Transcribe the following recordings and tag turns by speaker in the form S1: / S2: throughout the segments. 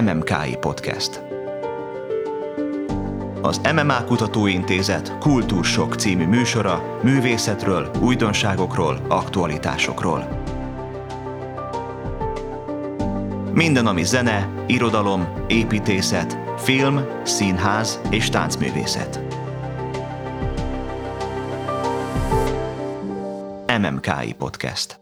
S1: MMKI Podcast. Az MMA Kutatóintézet Kultúrsok című műsora művészetről, újdonságokról, aktualitásokról. Minden, ami zene, irodalom, építészet, film, színház és táncművészet. MMKI Podcast.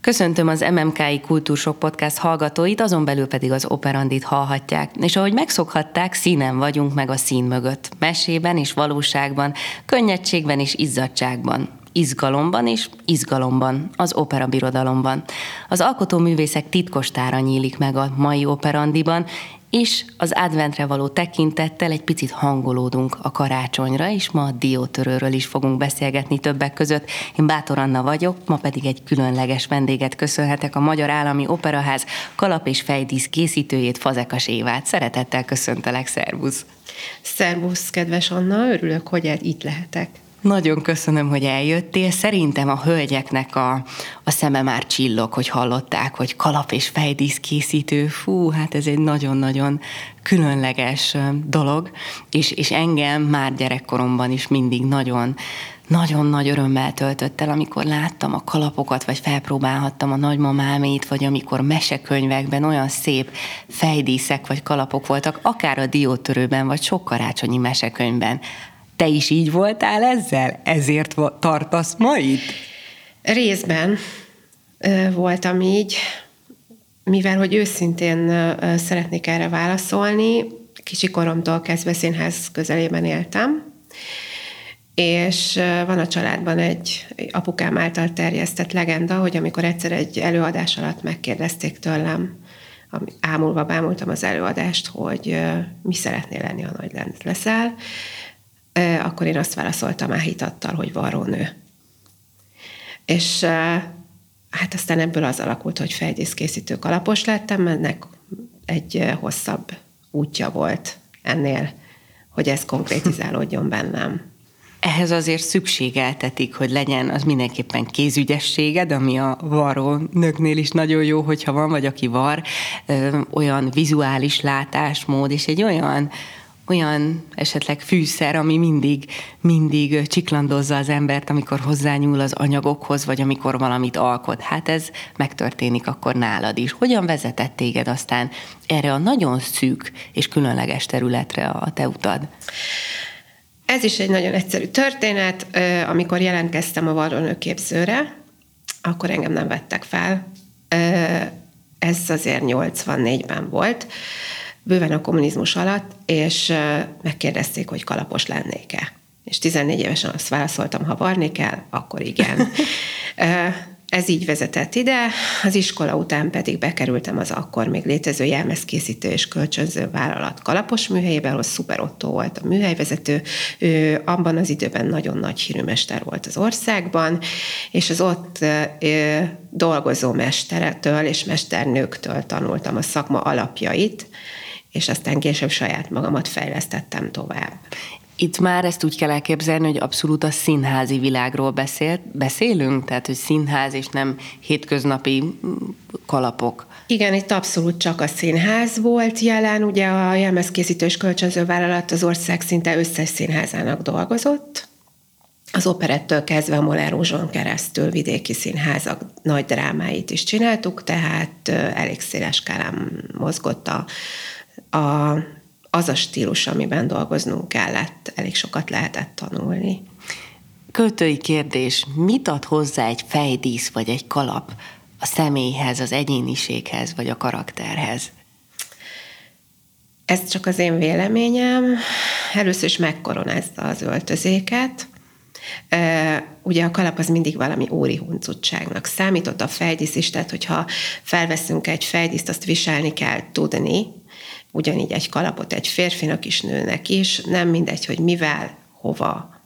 S2: Köszöntöm az MMKI Kultúrsok Podcast hallgatóit, azon belül pedig az operandit hallhatják. És ahogy megszokhatták, színen vagyunk meg a szín mögött. Mesében és valóságban, könnyedségben és izzadságban izgalomban és izgalomban, az opera birodalomban. Az alkotóművészek titkos tára nyílik meg a mai operandiban, és az adventre való tekintettel egy picit hangolódunk a karácsonyra, és ma a diótörőről is fogunk beszélgetni többek között. Én Bátor Anna vagyok, ma pedig egy különleges vendéget köszönhetek a Magyar Állami Operaház kalap és fejdísz készítőjét, Fazekas Évát. Szeretettel köszöntelek, szervusz!
S3: Szervusz, kedves Anna, örülök, hogy itt lehetek.
S2: Nagyon köszönöm, hogy eljöttél. Szerintem a hölgyeknek a, a szeme már csillog, hogy hallották, hogy kalap és fejdísz készítő. Fú, hát ez egy nagyon-nagyon különleges dolog, és, és engem már gyerekkoromban is mindig nagyon nagyon nagy örömmel töltött el, amikor láttam a kalapokat, vagy felpróbálhattam a nagymamámét, vagy amikor mesekönyvekben olyan szép fejdíszek vagy kalapok voltak, akár a diótörőben, vagy sok karácsonyi mesekönyvben. Te is így voltál ezzel? Ezért tartasz ma itt?
S3: Részben voltam így, mivel hogy őszintén szeretnék erre válaszolni, kicsi koromtól kezdve színház közelében éltem, és van a családban egy apukám által terjesztett legenda, hogy amikor egyszer egy előadás alatt megkérdezték tőlem, ámulva bámultam az előadást, hogy mi szeretnél lenni, ha nagy leszel, akkor én azt válaszoltam már hitattal, hogy varrónő. És hát aztán ebből az alakult, hogy fejtészkészítő kalapos lettem, ennek egy hosszabb útja volt ennél, hogy ez konkrétizálódjon bennem.
S2: Ehhez azért szükségeltetik, hogy legyen az mindenképpen kézügyességed, ami a varó nőknél is nagyon jó, hogyha van, vagy aki var, olyan vizuális látásmód, és egy olyan olyan esetleg fűszer, ami mindig, mindig csiklandozza az embert, amikor hozzányúl az anyagokhoz, vagy amikor valamit alkot. Hát ez megtörténik akkor nálad is. Hogyan vezetett téged aztán erre a nagyon szűk és különleges területre a te utad?
S3: Ez is egy nagyon egyszerű történet. Amikor jelentkeztem a varrónőképzőre, akkor engem nem vettek fel. Ez azért 84-ben volt bőven a kommunizmus alatt, és megkérdezték, hogy kalapos lennék-e. És 14 évesen azt válaszoltam, ha varni kell, akkor igen. Ez így vezetett ide, az iskola után pedig bekerültem az akkor még létező jelmezkészítő és kölcsönző vállalat kalapos műhelyébe, ahol Szuper Otto volt a műhelyvezető. Ő abban az időben nagyon nagy hírűmester volt az országban, és az ott dolgozó mesteretől és mesternőktől tanultam a szakma alapjait, és aztán később saját magamat fejlesztettem tovább.
S2: Itt már ezt úgy kell elképzelni, hogy abszolút a színházi világról beszélt, beszélünk, tehát hogy színház és nem hétköznapi mm, kalapok.
S3: Igen, itt abszolút csak a színház volt jelen, ugye a jelmezkészítős kölcsönző vállalat az ország szinte összes színházának dolgozott, az operettől kezdve a Rózson keresztül vidéki színházak nagy drámáit is csináltuk, tehát elég széles skálán mozgott a, a, az a stílus, amiben dolgoznunk kellett, elég sokat lehetett tanulni.
S2: Költői kérdés, mit ad hozzá egy fejdísz vagy egy kalap a személyhez, az egyéniséghez vagy a karakterhez?
S3: Ez csak az én véleményem. Először is megkoronázta az öltözéket. Ugye a kalap az mindig valami óri huncutságnak számított, a fejdísz is, tehát hogyha felveszünk egy fejdíszt, azt viselni kell tudni, ugyanígy egy kalapot egy férfinak is, nőnek is, nem mindegy, hogy mivel, hova,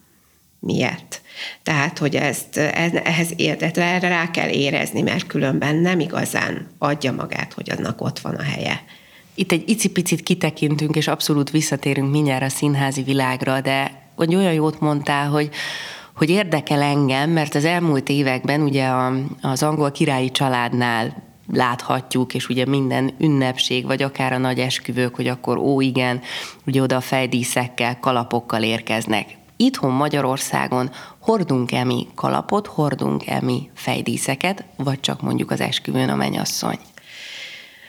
S3: miért. Tehát, hogy ezt, ehhez érdet, erre rá kell érezni, mert különben nem igazán adja magát, hogy annak ott van a helye.
S2: Itt egy icipicit kitekintünk, és abszolút visszatérünk mindjárt a színházi világra, de hogy olyan jót mondtál, hogy, hogy érdekel engem, mert az elmúlt években ugye a, az angol királyi családnál láthatjuk, és ugye minden ünnepség, vagy akár a nagy esküvők, hogy akkor ó igen, ugye oda a fejdíszekkel, kalapokkal érkeznek. Itthon Magyarországon hordunk-e mi kalapot, hordunk-e mi fejdíszeket, vagy csak mondjuk az esküvőn a mennyasszony?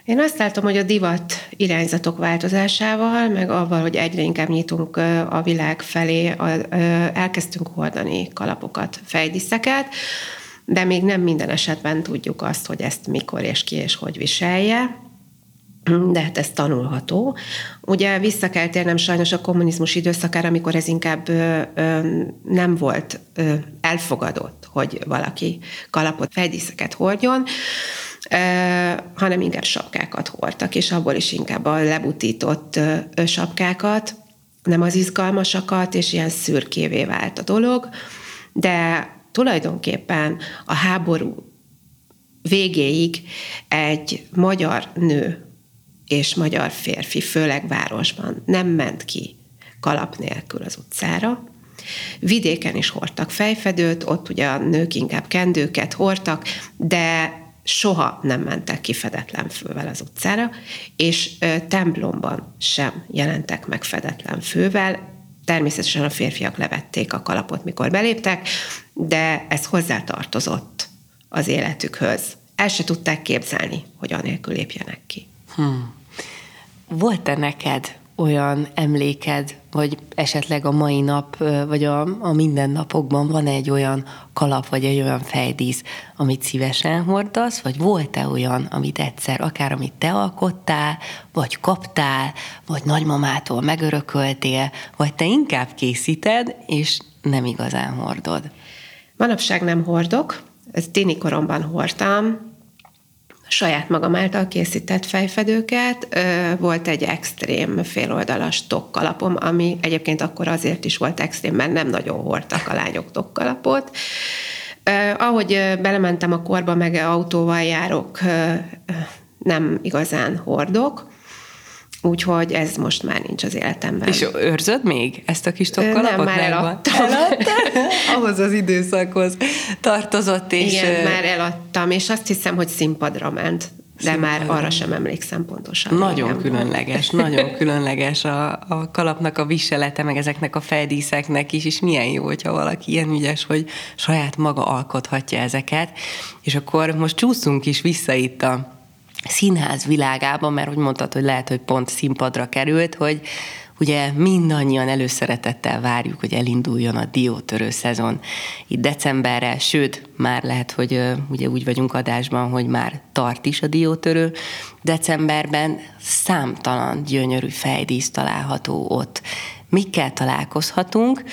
S3: Én azt látom, hogy a divat irányzatok változásával, meg avval, hogy egyre inkább nyitunk a világ felé, elkezdtünk hordani kalapokat, fejdíszeket, de még nem minden esetben tudjuk azt, hogy ezt mikor és ki és hogy viselje de hát ez tanulható. Ugye vissza kell térnem sajnos a kommunizmus időszakára, amikor ez inkább ö, ö, nem volt ö, elfogadott, hogy valaki kalapot, fejdíszeket hordjon, ö, hanem inkább sapkákat hordtak, és abból is inkább a lebutított ö, sapkákat, nem az izgalmasakat, és ilyen szürkévé vált a dolog, de tulajdonképpen a háború végéig egy magyar nő és magyar férfi, főleg városban nem ment ki kalap nélkül az utcára. Vidéken is hordtak fejfedőt, ott ugye a nők inkább kendőket hordtak, de soha nem mentek ki fedetlen fővel az utcára, és templomban sem jelentek meg fedetlen fővel. Természetesen a férfiak levették a kalapot, mikor beléptek, de ez hozzátartozott az életükhöz. El se tudták képzelni, hogy anélkül lépjenek ki. Hmm.
S2: Volt-e neked olyan emléked, vagy esetleg a mai nap, vagy a, a mindennapokban van egy olyan kalap, vagy egy olyan fejdísz, amit szívesen hordasz, vagy volt-e olyan, amit egyszer, akár amit te alkottál, vagy kaptál, vagy nagymamától megörököltél, vagy te inkább készíted, és nem igazán hordod?
S3: Manapság nem hordok, ez téni koromban hordtam, saját magam által készített fejfedőket. Volt egy extrém féloldalas tokkalapom, ami egyébként akkor azért is volt extrém, mert nem nagyon hordtak a lányok tokkalapot. Ahogy belementem a korba, meg autóval járok, nem igazán hordok. Úgyhogy ez most már nincs az életemben.
S2: És őrzöd még ezt a kis tokkalapot?
S3: Nem, már eladtam.
S2: Ahhoz az időszakhoz tartozott, és...
S3: Igen, már eladtam, és azt hiszem, hogy színpadra ment. De Színpadra. már arra sem emlékszem pontosan.
S2: Nagyon különleges, nagyon különleges a, a kalapnak a viselete, meg ezeknek a feldíszeknek is, és milyen jó, hogyha valaki ilyen ügyes, hogy saját maga alkothatja ezeket. És akkor most csúszunk is vissza itt a színház világában, mert hogy mondtad, hogy lehet, hogy pont színpadra került, hogy ugye mindannyian előszeretettel várjuk, hogy elinduljon a diótörő szezon itt decemberre, sőt, már lehet, hogy ugye úgy vagyunk adásban, hogy már tart is a diótörő. Decemberben számtalan gyönyörű fejdísz található ott. Mikkel találkozhatunk,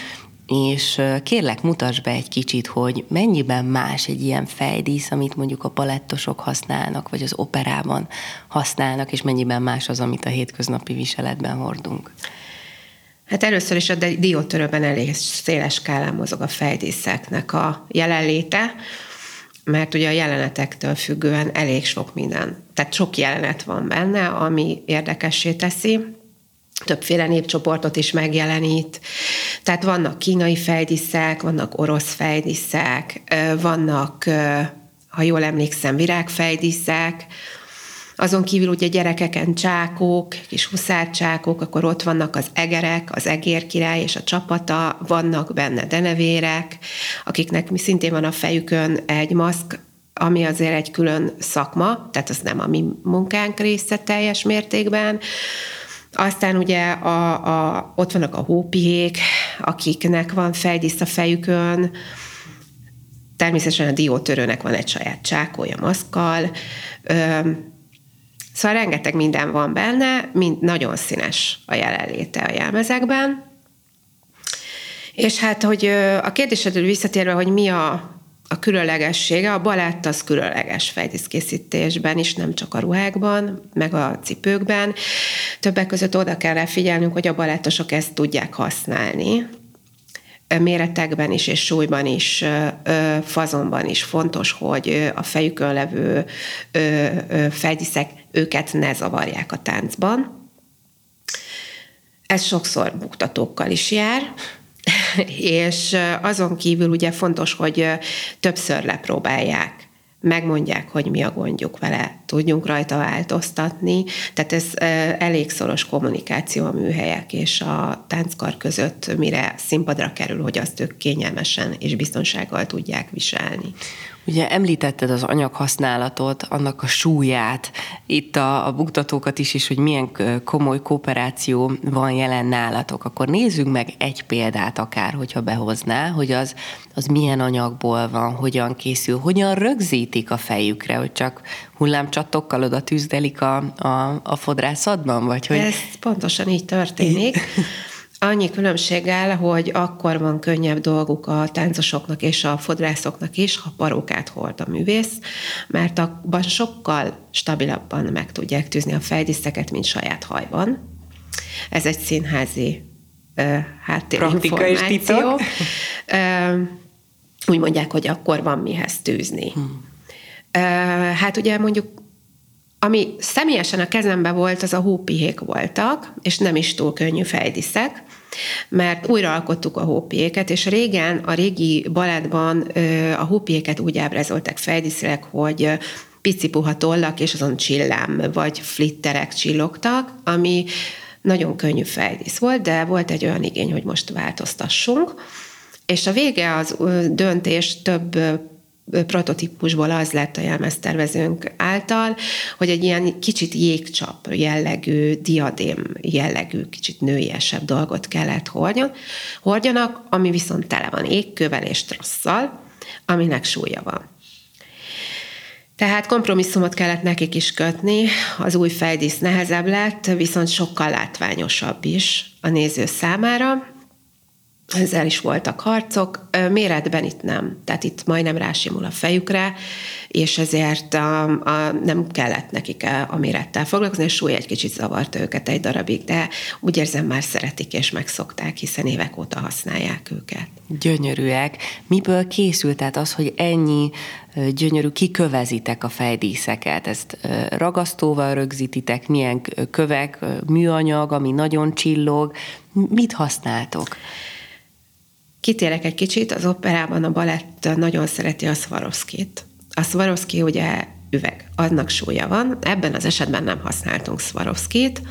S2: és kérlek mutass be egy kicsit, hogy mennyiben más egy ilyen fejdísz, amit mondjuk a palettosok használnak, vagy az operában használnak, és mennyiben más az, amit a hétköznapi viseletben hordunk.
S3: Hát először is a diótörőben elég széles skálán mozog a fejdíszeknek a jelenléte, mert ugye a jelenetektől függően elég sok minden, tehát sok jelenet van benne, ami érdekessé teszi, többféle népcsoportot is megjelenít. Tehát vannak kínai fejdiszek, vannak orosz fejdiszek, vannak, ha jól emlékszem, virágfejdiszek, azon kívül ugye gyerekeken csákók, kis huszárcsákók, akkor ott vannak az egerek, az egérkirály és a csapata, vannak benne denevérek, akiknek mi szintén van a fejükön egy maszk, ami azért egy külön szakma, tehát az nem a mi munkánk része teljes mértékben, aztán ugye a, a, ott vannak a hópihék, akiknek van fejdísz a fejükön, természetesen a diótörőnek van egy saját csákója maszkal, Ö, szóval rengeteg minden van benne, mind nagyon színes a jelenléte a jelmezekben. És hát, hogy a kérdésedről visszatérve, hogy mi a, a különlegessége, a balett az különleges fejdiszkészítésben is, nem csak a ruhákban, meg a cipőkben. Többek között oda kell rá figyelnünk, hogy a balettosok ezt tudják használni, méretekben is és súlyban is, fazonban is fontos, hogy a fejükön levő fejdiszek őket ne zavarják a táncban. Ez sokszor buktatókkal is jár, és azon kívül ugye fontos, hogy többször lepróbálják megmondják, hogy mi a gondjuk vele. tudjunk rajta változtatni. Tehát ez elég szoros kommunikáció a műhelyek és a tánckar között, mire színpadra kerül, hogy azt ők kényelmesen és biztonsággal tudják viselni.
S2: Ugye említetted az anyaghasználatot, annak a súlyát, itt a, a buktatókat is, és hogy milyen komoly kooperáció van jelen nálatok. Akkor nézzük meg egy példát akár, hogyha behozná, hogy az, az milyen anyagból van, hogyan készül, hogyan rögzítik a fejükre, hogy csak hullámcsattokkal oda tűzdelik a, a, a fodrászatban, vagy hogy...
S3: Ez pontosan így történik. Annyi különbséggel, hogy akkor van könnyebb dolguk a táncosoknak és a fodrászoknak is, ha parókát hord a művész, mert abban sokkal stabilabban meg tudják tűzni a fejdíszeket, mint saját hajban. Ez egy színházi háttérinformáció. Úgy mondják, hogy akkor van mihez tűzni. Hmm. Uh, hát ugye mondjuk ami személyesen a kezembe volt, az a hópihék voltak, és nem is túl könnyű fejdiszek, mert újraalkottuk a hópiéket, és régen a régi balettban a hópiéket úgy ábrázolták fejdíszileg, hogy pici puha tollak, és azon csillám, vagy flitterek csillogtak, ami nagyon könnyű fejdísz volt, de volt egy olyan igény, hogy most változtassunk. És a vége az döntés több prototípusból az lett a jelmeztervezőnk által, hogy egy ilyen kicsit jégcsap jellegű, diadém jellegű, kicsit nőiesebb dolgot kellett hordjon, hordjanak, ami viszont tele van égkövel és trasszal, aminek súlya van. Tehát kompromisszumot kellett nekik is kötni, az új fejdísz nehezebb lett, viszont sokkal látványosabb is a néző számára, ezzel is voltak harcok, méretben itt nem, tehát itt majdnem rásimul a fejükre, és ezért a, a, nem kellett nekik a, a mérettel foglalkozni, és súly egy kicsit zavart őket egy darabig, de úgy érzem már szeretik és megszokták, hiszen évek óta használják őket.
S2: Gyönyörűek. Miből készült tehát az, hogy ennyi gyönyörű, kikövezitek a fejdíszeket? Ezt ragasztóval rögzítitek? Milyen kövek, műanyag, ami nagyon csillog? Mit használtok?
S3: Kitérek egy kicsit, az operában a balett nagyon szereti a Swarovski-t. A Swarovski ugye üveg, annak súlya van, ebben az esetben nem használtunk Swarovski-t.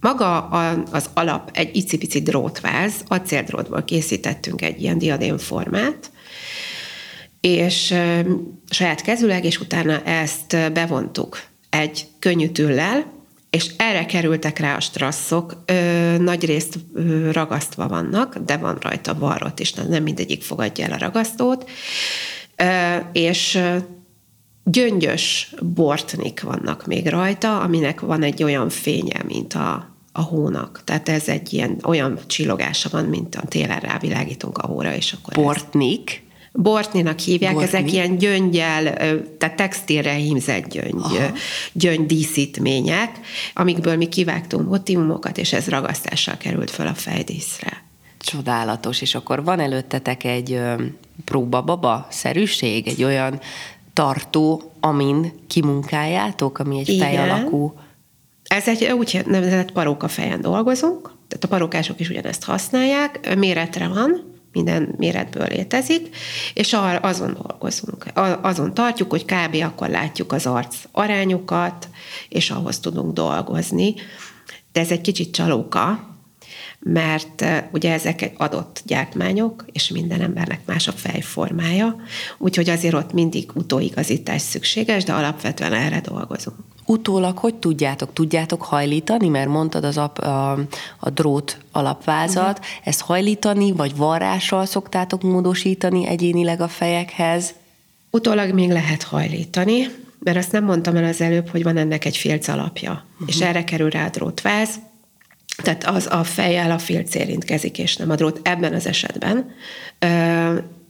S3: Maga az alap egy icipici drótváz, acéldrótból készítettünk egy ilyen diadémformát, és saját kezüleg, és utána ezt bevontuk egy könnyű tüllel, és erre kerültek rá a strasszok, ö, nagy részt ö, ragasztva vannak, de van rajta varrot is, nem mindegyik fogadja el a ragasztót, ö, és gyöngyös bortnik vannak még rajta, aminek van egy olyan fénye, mint a, a hónak. Tehát ez egy ilyen olyan csillogása van, mint a télen rávilágítunk a hóra, és akkor
S2: Bortnik?
S3: Ez Bortninak hívják, Bortni. ezek ilyen gyöngyel, tehát textilre hímzett gyöngy, gyöngy díszítmények, amikből mi kivágtunk motivumokat, és ez ragasztással került föl a fejdíszre.
S2: Csodálatos, és akkor van előttetek egy próbababa szerűség, egy olyan tartó, amin kimunkáljátok, ami egy fej alakú.
S3: Ez egy úgy nevezett paróka fejen dolgozunk, tehát a parókások is ugyanezt használják, méretre van, minden méretből létezik, és azon dolgozunk. Azon tartjuk, hogy kb. akkor látjuk az arc arányokat, és ahhoz tudunk dolgozni. De ez egy kicsit csalóka, mert ugye ezek adott gyártmányok, és minden embernek más a fejformája, úgyhogy azért ott mindig utóigazítás szükséges, de alapvetően erre dolgozunk.
S2: Utólag hogy tudjátok? Tudjátok hajlítani? Mert mondtad az ap, a, a drót alapvázat. Uh-huh. Ezt hajlítani, vagy varrással szoktátok módosítani egyénileg a fejekhez?
S3: Utólag még lehet hajlítani, mert azt nem mondtam el az előbb, hogy van ennek egy filc alapja, uh-huh. és erre kerül rá a drótváz, tehát az a fejjel a filc érintkezik, és nem a drót ebben az esetben.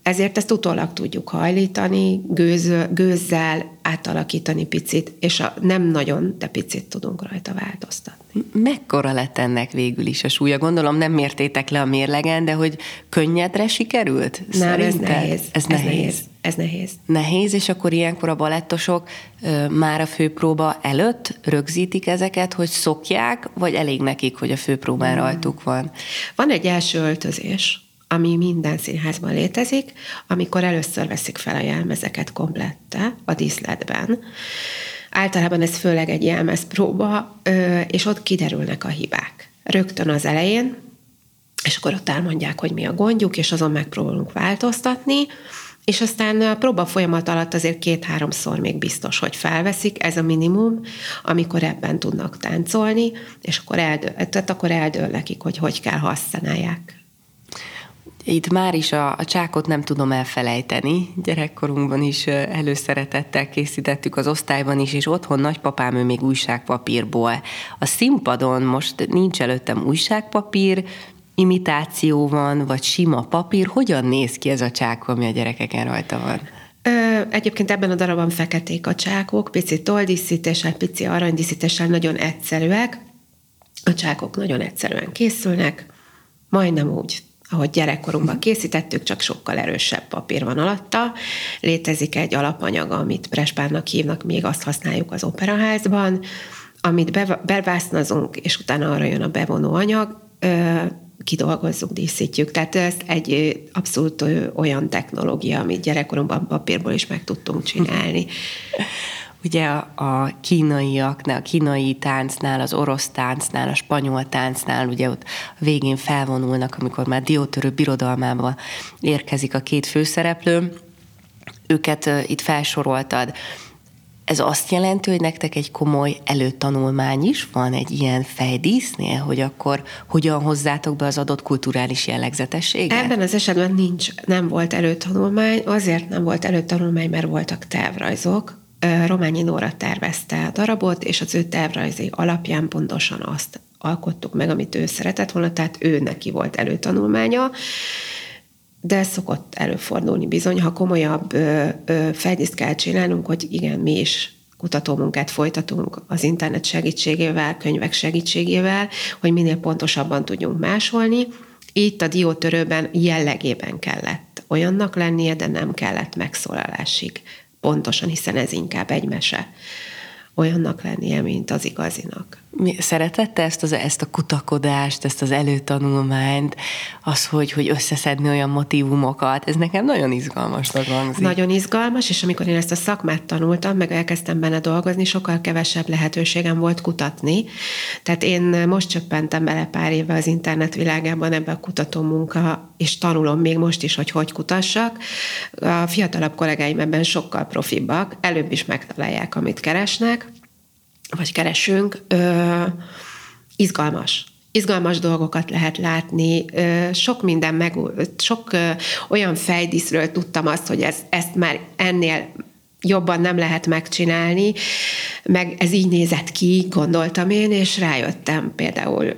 S3: Ezért ezt utólag tudjuk hajlítani, gőz, gőzzel átalakítani picit, és a, nem nagyon, de picit tudunk rajta változtatni.
S2: Mekkora lett ennek végül is a súlya? Gondolom nem mértétek le a mérlegen, de hogy könnyedre sikerült?
S3: Nem, ez nehéz.
S2: Ez, ez nehéz. nehéz.
S3: Ez nehéz.
S2: Nehéz, és akkor ilyenkor a balettosok ö, már a főpróba előtt rögzítik ezeket, hogy szokják, vagy elég nekik, hogy a főpróbán hmm. rajtuk van?
S3: Van egy első öltözés, ami minden színházban létezik, amikor először veszik fel a jelmezeket komplette a díszletben. Általában ez főleg egy jelmezpróba, és ott kiderülnek a hibák. Rögtön az elején, és akkor ott elmondják, hogy mi a gondjuk, és azon megpróbálunk változtatni, és aztán a próba folyamat alatt azért két-háromszor még biztos, hogy felveszik, ez a minimum, amikor ebben tudnak táncolni, és akkor eldől, tehát akkor eldől nekik, hogy hogy kell használják.
S2: Itt már is a, a csákot nem tudom elfelejteni. Gyerekkorunkban is előszeretettel készítettük az osztályban is, és otthon nagypapám ő még újságpapírból. A színpadon most nincs előttem újságpapír, imitáció van, vagy sima papír. Hogyan néz ki ez a csákó, ami a gyerekeken rajta van?
S3: Ö, egyébként ebben a darabban feketék a csákok, pici tolldíszítéssel, pici aranydíszítéssel, nagyon egyszerűek. A csákok nagyon egyszerűen készülnek, majdnem úgy, ahogy gyerekkorunkban készítettük, csak sokkal erősebb papír van alatta. Létezik egy alapanyag, amit prespárnak hívnak, még azt használjuk az operaházban, amit bevásznazunk, és utána arra jön a bevonó anyag, kidolgozzuk, díszítjük. Tehát ez egy abszolút olyan technológia, amit gyerekkoromban papírból is meg tudtunk csinálni.
S2: Ugye a kínaiaknál, a kínai táncnál, az orosz táncnál, a spanyol táncnál, ugye ott végén felvonulnak, amikor már diótörő birodalmába érkezik a két főszereplő, őket itt felsoroltad. Ez azt jelenti, hogy nektek egy komoly előtanulmány is van egy ilyen fejdísznél, hogy akkor hogyan hozzátok be az adott kulturális jellegzetességet?
S3: Ebben az esetben nincs, nem volt előtanulmány, azért nem volt előtanulmány, mert voltak tervrajzok, Rományi Nóra tervezte a darabot, és az ő tervrajzi alapján pontosan azt alkottuk meg, amit ő szeretett volna, tehát ő neki volt előtanulmánya, de szokott előfordulni bizony, ha komolyabb feldíszt kell csinálnunk, hogy igen, mi is kutatómunkát folytatunk az internet segítségével, könyvek segítségével, hogy minél pontosabban tudjunk másolni. Itt a diótörőben jellegében kellett olyannak lennie, de nem kellett megszólalásig pontosan, hiszen ez inkább egy mese olyannak lennie, mint az igazinak.
S2: Mi, szeretette ezt, az, ezt a kutakodást, ezt az előtanulmányt, az, hogy, hogy összeszedni olyan motivumokat, ez nekem nagyon izgalmas hangzik.
S3: Nagyon izgalmas, és amikor én ezt a szakmát tanultam, meg elkezdtem benne dolgozni, sokkal kevesebb lehetőségem volt kutatni. Tehát én most csöppentem bele pár éve az internet világában ebbe a kutató munka, és tanulom még most is, hogy hogy kutassak. A fiatalabb kollégáim ebben sokkal profibbak, előbb is megtalálják, amit keresnek, vagy keresünk, ö, izgalmas. Izgalmas dolgokat lehet látni, ö, sok minden meg, sok ö, olyan fejdíszről tudtam azt, hogy ez, ezt már ennél jobban nem lehet megcsinálni, meg ez így nézett ki, gondoltam én, és rájöttem például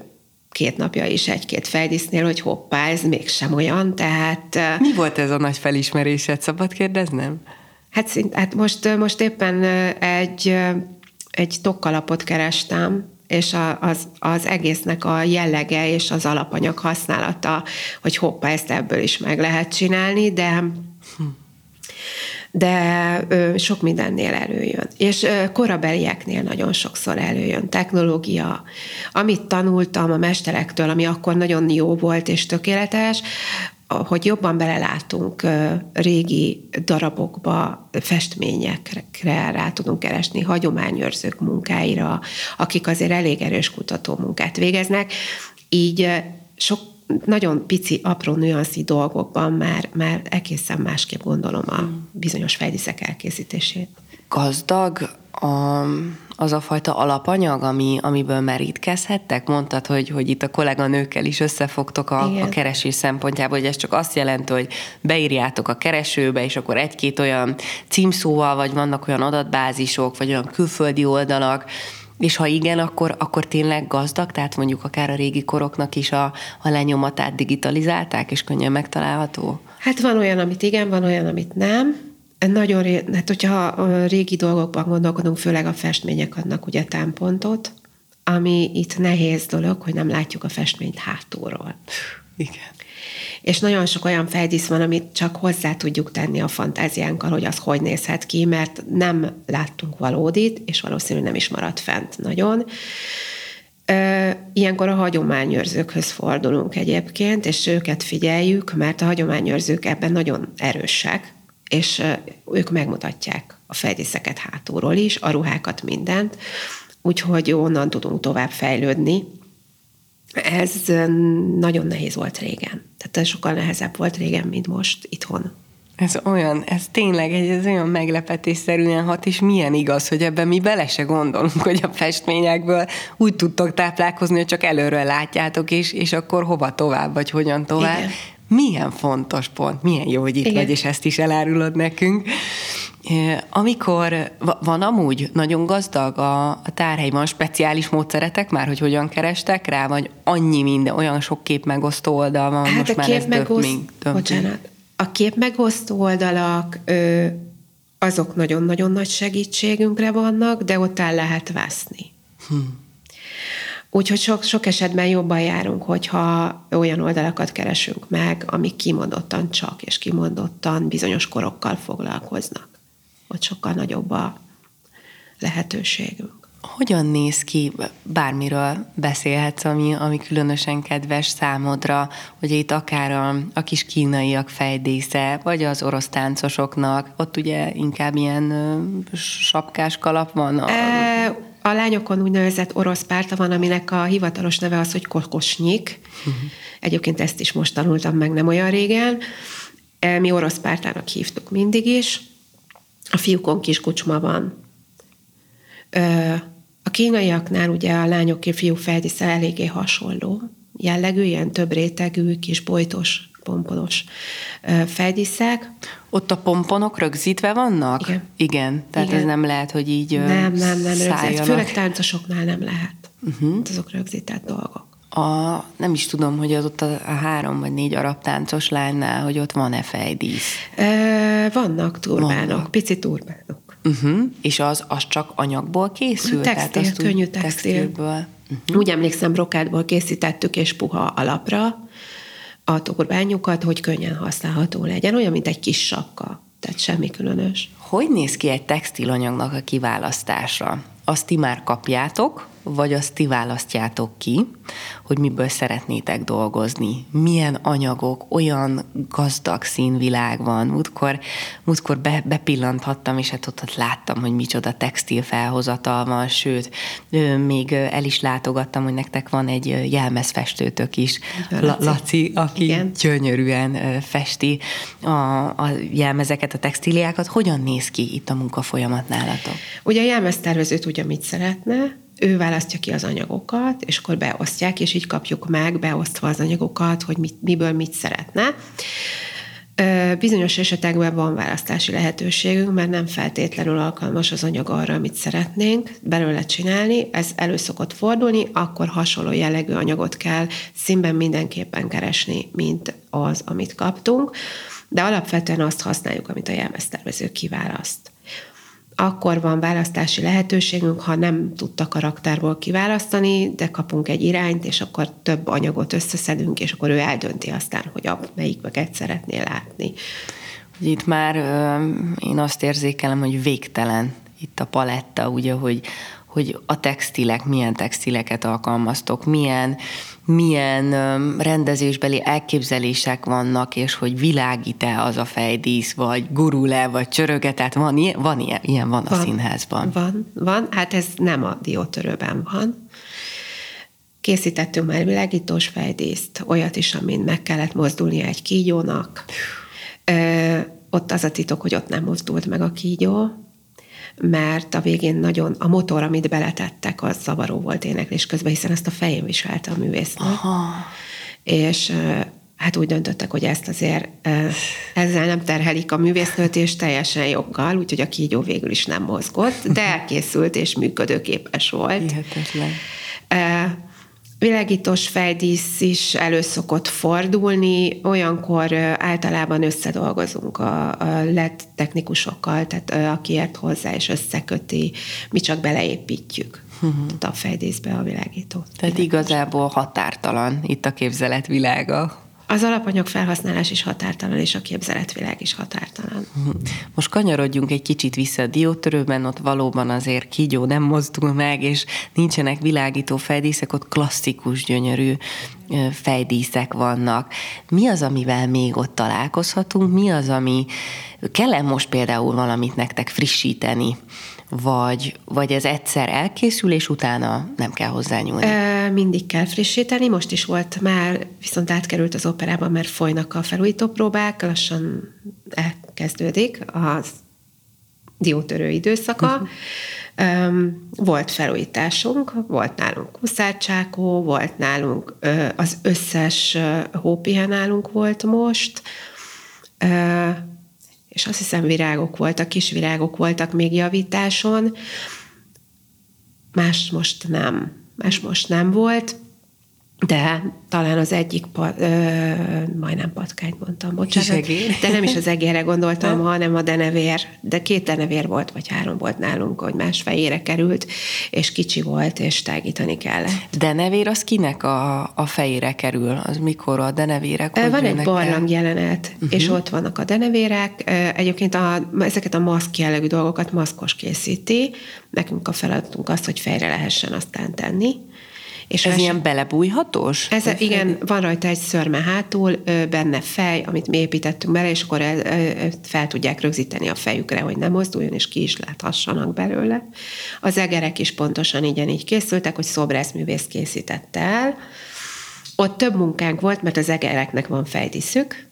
S3: két napja is egy-két fejdísznél, hogy hoppá, ez mégsem olyan, tehát...
S2: Mi volt ez a nagy felismerésed, szabad kérdeznem?
S3: Hát, szint, hát most, most éppen egy egy tokkalapot kerestem, és az, az egésznek a jellege és az alapanyag használata, hogy hoppá, ezt ebből is meg lehet csinálni, de de ö, sok mindennél előjön. És ö, korabelieknél nagyon sokszor előjön. Technológia, amit tanultam a mesterektől, ami akkor nagyon jó volt és tökéletes, hogy jobban belelátunk régi darabokba, festményekre rá tudunk keresni, hagyományőrzők munkáira, akik azért elég erős kutató munkát végeznek, így sok nagyon pici, apró nüanszi dolgokban már, már egészen másképp gondolom a bizonyos fejdiszek elkészítését.
S2: Gazdag a, az a fajta alapanyag, ami, amiből merítkezhettek? Mondtad, hogy, hogy itt a kolléganőkkel is összefogtok a, a keresés szempontjából, hogy ez csak azt jelenti, hogy beírjátok a keresőbe, és akkor egy-két olyan címszóval, vagy vannak olyan adatbázisok, vagy olyan külföldi oldalak, és ha igen, akkor, akkor tényleg gazdag, tehát mondjuk akár a régi koroknak is a, a lenyomatát digitalizálták, és könnyen megtalálható?
S3: Hát van olyan, amit igen, van olyan, amit nem nagyon, hát hogyha a régi dolgokban gondolkodunk, főleg a festmények adnak ugye támpontot, ami itt nehéz dolog, hogy nem látjuk a festményt hátulról.
S2: Igen.
S3: És nagyon sok olyan feldísz van, amit csak hozzá tudjuk tenni a fantáziánkkal, hogy az hogy nézhet ki, mert nem láttunk valódit, és valószínűleg nem is maradt fent nagyon. Ilyenkor a hagyományőrzőkhöz fordulunk egyébként, és őket figyeljük, mert a hagyományőrzők ebben nagyon erősek, és ők megmutatják a fejdíszeket hátulról is, a ruhákat, mindent, úgyhogy onnan tudunk tovább fejlődni. Ez nagyon nehéz volt régen. Tehát ez sokkal nehezebb volt régen, mint most itthon.
S2: Ez olyan, ez tényleg egy, ez olyan meglepetésszerűen hat, és milyen igaz, hogy ebben mi bele se gondolunk, hogy a festményekből úgy tudtok táplálkozni, hogy csak előről látjátok, és, és akkor hova tovább, vagy hogyan tovább. Igen. Milyen fontos pont, milyen jó, hogy itt Igen. vagy, és ezt is elárulod nekünk. Amikor van amúgy nagyon gazdag a, a tárhely, van speciális módszeretek már, hogy hogyan kerestek rá, vagy annyi minden, olyan sok kép megosztó oldal van,
S3: hát most a már kép ez megoszt... több, Bocsánat, a kép megosztó oldalak, azok nagyon-nagyon nagy segítségünkre vannak, de ott el lehet veszni. Hm. Úgyhogy sok, sok esetben jobban járunk, hogyha olyan oldalakat keresünk meg, amik kimondottan csak és kimondottan bizonyos korokkal foglalkoznak. Ott sokkal nagyobb a lehetőségünk.
S2: Hogyan néz ki, bármiről beszélhetsz, ami, ami különösen kedves számodra, hogy itt akár a, a kis kínaiak fejdésze, vagy az orosz táncosoknak, ott ugye inkább ilyen ö, sapkás kalap van? A...
S3: E, a lányokon úgynevezett orosz párta van, aminek a hivatalos neve az, hogy kokosnyik. Uh-huh. Egyébként ezt is most tanultam meg nem olyan régen. E, mi orosz pártának hívtuk mindig is. A fiúkon kis kucsma van. A kínaiaknál ugye a lányok és fiúk feldísze eléggé hasonló jellegű, ilyen több rétegű, kis bojtos, pomponos feldíszek.
S2: Ott a pomponok rögzítve vannak?
S3: Igen.
S2: Igen, tehát Igen. ez nem lehet, hogy így
S3: Nem, nem, nem rögzít. Főleg táncosoknál nem lehet. Uh-huh. Azok rögzített dolgok.
S2: A, nem is tudom, hogy az ott a, a három vagy négy arab táncos lánynál, hogy ott van-e fejdísz?
S3: E, vannak turbánok, vannak. pici turbánok.
S2: Uh-huh. És az, az csak anyagból készült?
S3: Textil, Tehát könnyű textil. textilből. Uh-huh. Úgy emlékszem, brokádból készítettük, és puha alapra a turbányukat, hogy könnyen használható legyen, olyan, mint egy kis sapka. Tehát semmi különös.
S2: Hogy néz ki egy textilanyagnak a kiválasztása? Azt ti már kapjátok, vagy azt ti választjátok ki, hogy miből szeretnétek dolgozni. Milyen anyagok, olyan gazdag színvilág van. Múltkor, múltkor be, bepillanthattam, és hát ott, ott láttam, hogy micsoda textil felhozatal van, sőt, még el is látogattam, hogy nektek van egy jelmezfestőtök is, Laci, Laci aki Igen. gyönyörűen festi a, a jelmezeket, a textíliákat. Hogyan néz ki itt a munkafolyamat nálatok?
S3: Ugye a jelmeztervező tudja, mit szeretne, ő választja ki az anyagokat, és akkor beosztják, és így kapjuk meg, beosztva az anyagokat, hogy mit, miből mit szeretne. Bizonyos esetekben van választási lehetőségünk, mert nem feltétlenül alkalmas az anyag arra, amit szeretnénk belőle csinálni. Ez elő szokott fordulni, akkor hasonló jellegű anyagot kell színben mindenképpen keresni, mint az, amit kaptunk. De alapvetően azt használjuk, amit a jelmeztervező kiválaszt akkor van választási lehetőségünk, ha nem tudta karakterból kiválasztani, de kapunk egy irányt, és akkor több anyagot összeszedünk, és akkor ő eldönti aztán, hogy a melyikbeket szeretnél látni.
S2: Itt már én azt érzékelem, hogy végtelen itt a paletta, ugye, hogy, hogy a textilek, milyen textileket alkalmaztok, milyen, milyen rendezésbeli elképzelések vannak, és hogy világít-e az a fejdísz, vagy gurul-e, vagy csöröge, tehát van ilyen, van ilyen, ilyen van, van a színházban.
S3: Van, van, hát ez nem a diótörőben van. Készítettünk már világítós fejdíszt, olyat is, amin meg kellett mozdulnia egy kígyónak. Ö, ott az a titok, hogy ott nem mozdult meg a kígyó, mert a végén nagyon a motor, amit beletettek, az zavaró volt éneklés közben, hiszen ezt a fején viselte a művésznek. Aha. És hát úgy döntöttek, hogy ezt azért ezzel nem terhelik a művésznőt, és teljesen joggal, úgyhogy a kígyó végül is nem mozgott, de elkészült és működőképes volt.
S2: Hihetetlen
S3: világítós fejdísz is előszokott fordulni, olyankor általában összedolgozunk a, a LED technikusokkal, tehát aki ért hozzá és összeköti, mi csak beleépítjük uh-huh. a fejdíszbe a világítót.
S2: Tehát igazából határtalan itt a képzelet világa.
S3: Az alapanyag felhasználás is határtalan, és a képzeletvilág is határtalan.
S2: Most kanyarodjunk egy kicsit vissza a diótörőben, ott valóban azért kígyó nem mozdul meg, és nincsenek világító fejdíszek, ott klasszikus, gyönyörű fejdíszek vannak. Mi az, amivel még ott találkozhatunk? Mi az, ami kell most például valamit nektek frissíteni? Vagy, vagy ez egyszer elkészül, és utána nem kell hozzányúlni?
S3: E, mindig kell frissíteni, most is volt már, viszont átkerült az operában, mert folynak a felújító próbák, lassan elkezdődik az diótörő időszaka. Uh-huh. Um, volt felújításunk, volt nálunk huszárcsákó, volt nálunk az összes uh, hópihe nálunk volt most, és azt hiszem virágok voltak, kis virágok voltak még javításon, más most nem, más most nem volt, de talán az egyik, pa, ö, majdnem patkányt mondtam, bocsánat. De nem is az egérre gondoltam, ha? hanem a denevér. De két denevér volt, vagy három volt nálunk, hogy más fejére került, és kicsi volt, és tágítani kellett.
S2: Denevér az kinek a, a fejére kerül? Az mikor a denevérek?
S3: Van egy barlang el? jelenet, uh-huh. és ott vannak a denevérek. Egyébként a, ezeket a maszk jellegű dolgokat maszkos készíti. Nekünk a feladatunk az, hogy fejre lehessen aztán tenni
S2: és ez ilyen belebújhatós?
S3: Ez, igen, van rajta egy szörme hátul, benne fej, amit mi építettünk bele, és akkor fel tudják rögzíteni a fejükre, hogy nem mozduljon, és ki is láthassanak belőle. Az egerek is pontosan így, így készültek, hogy szobrászművész készítette el. Ott több munkánk volt, mert az egereknek van fejdíszük,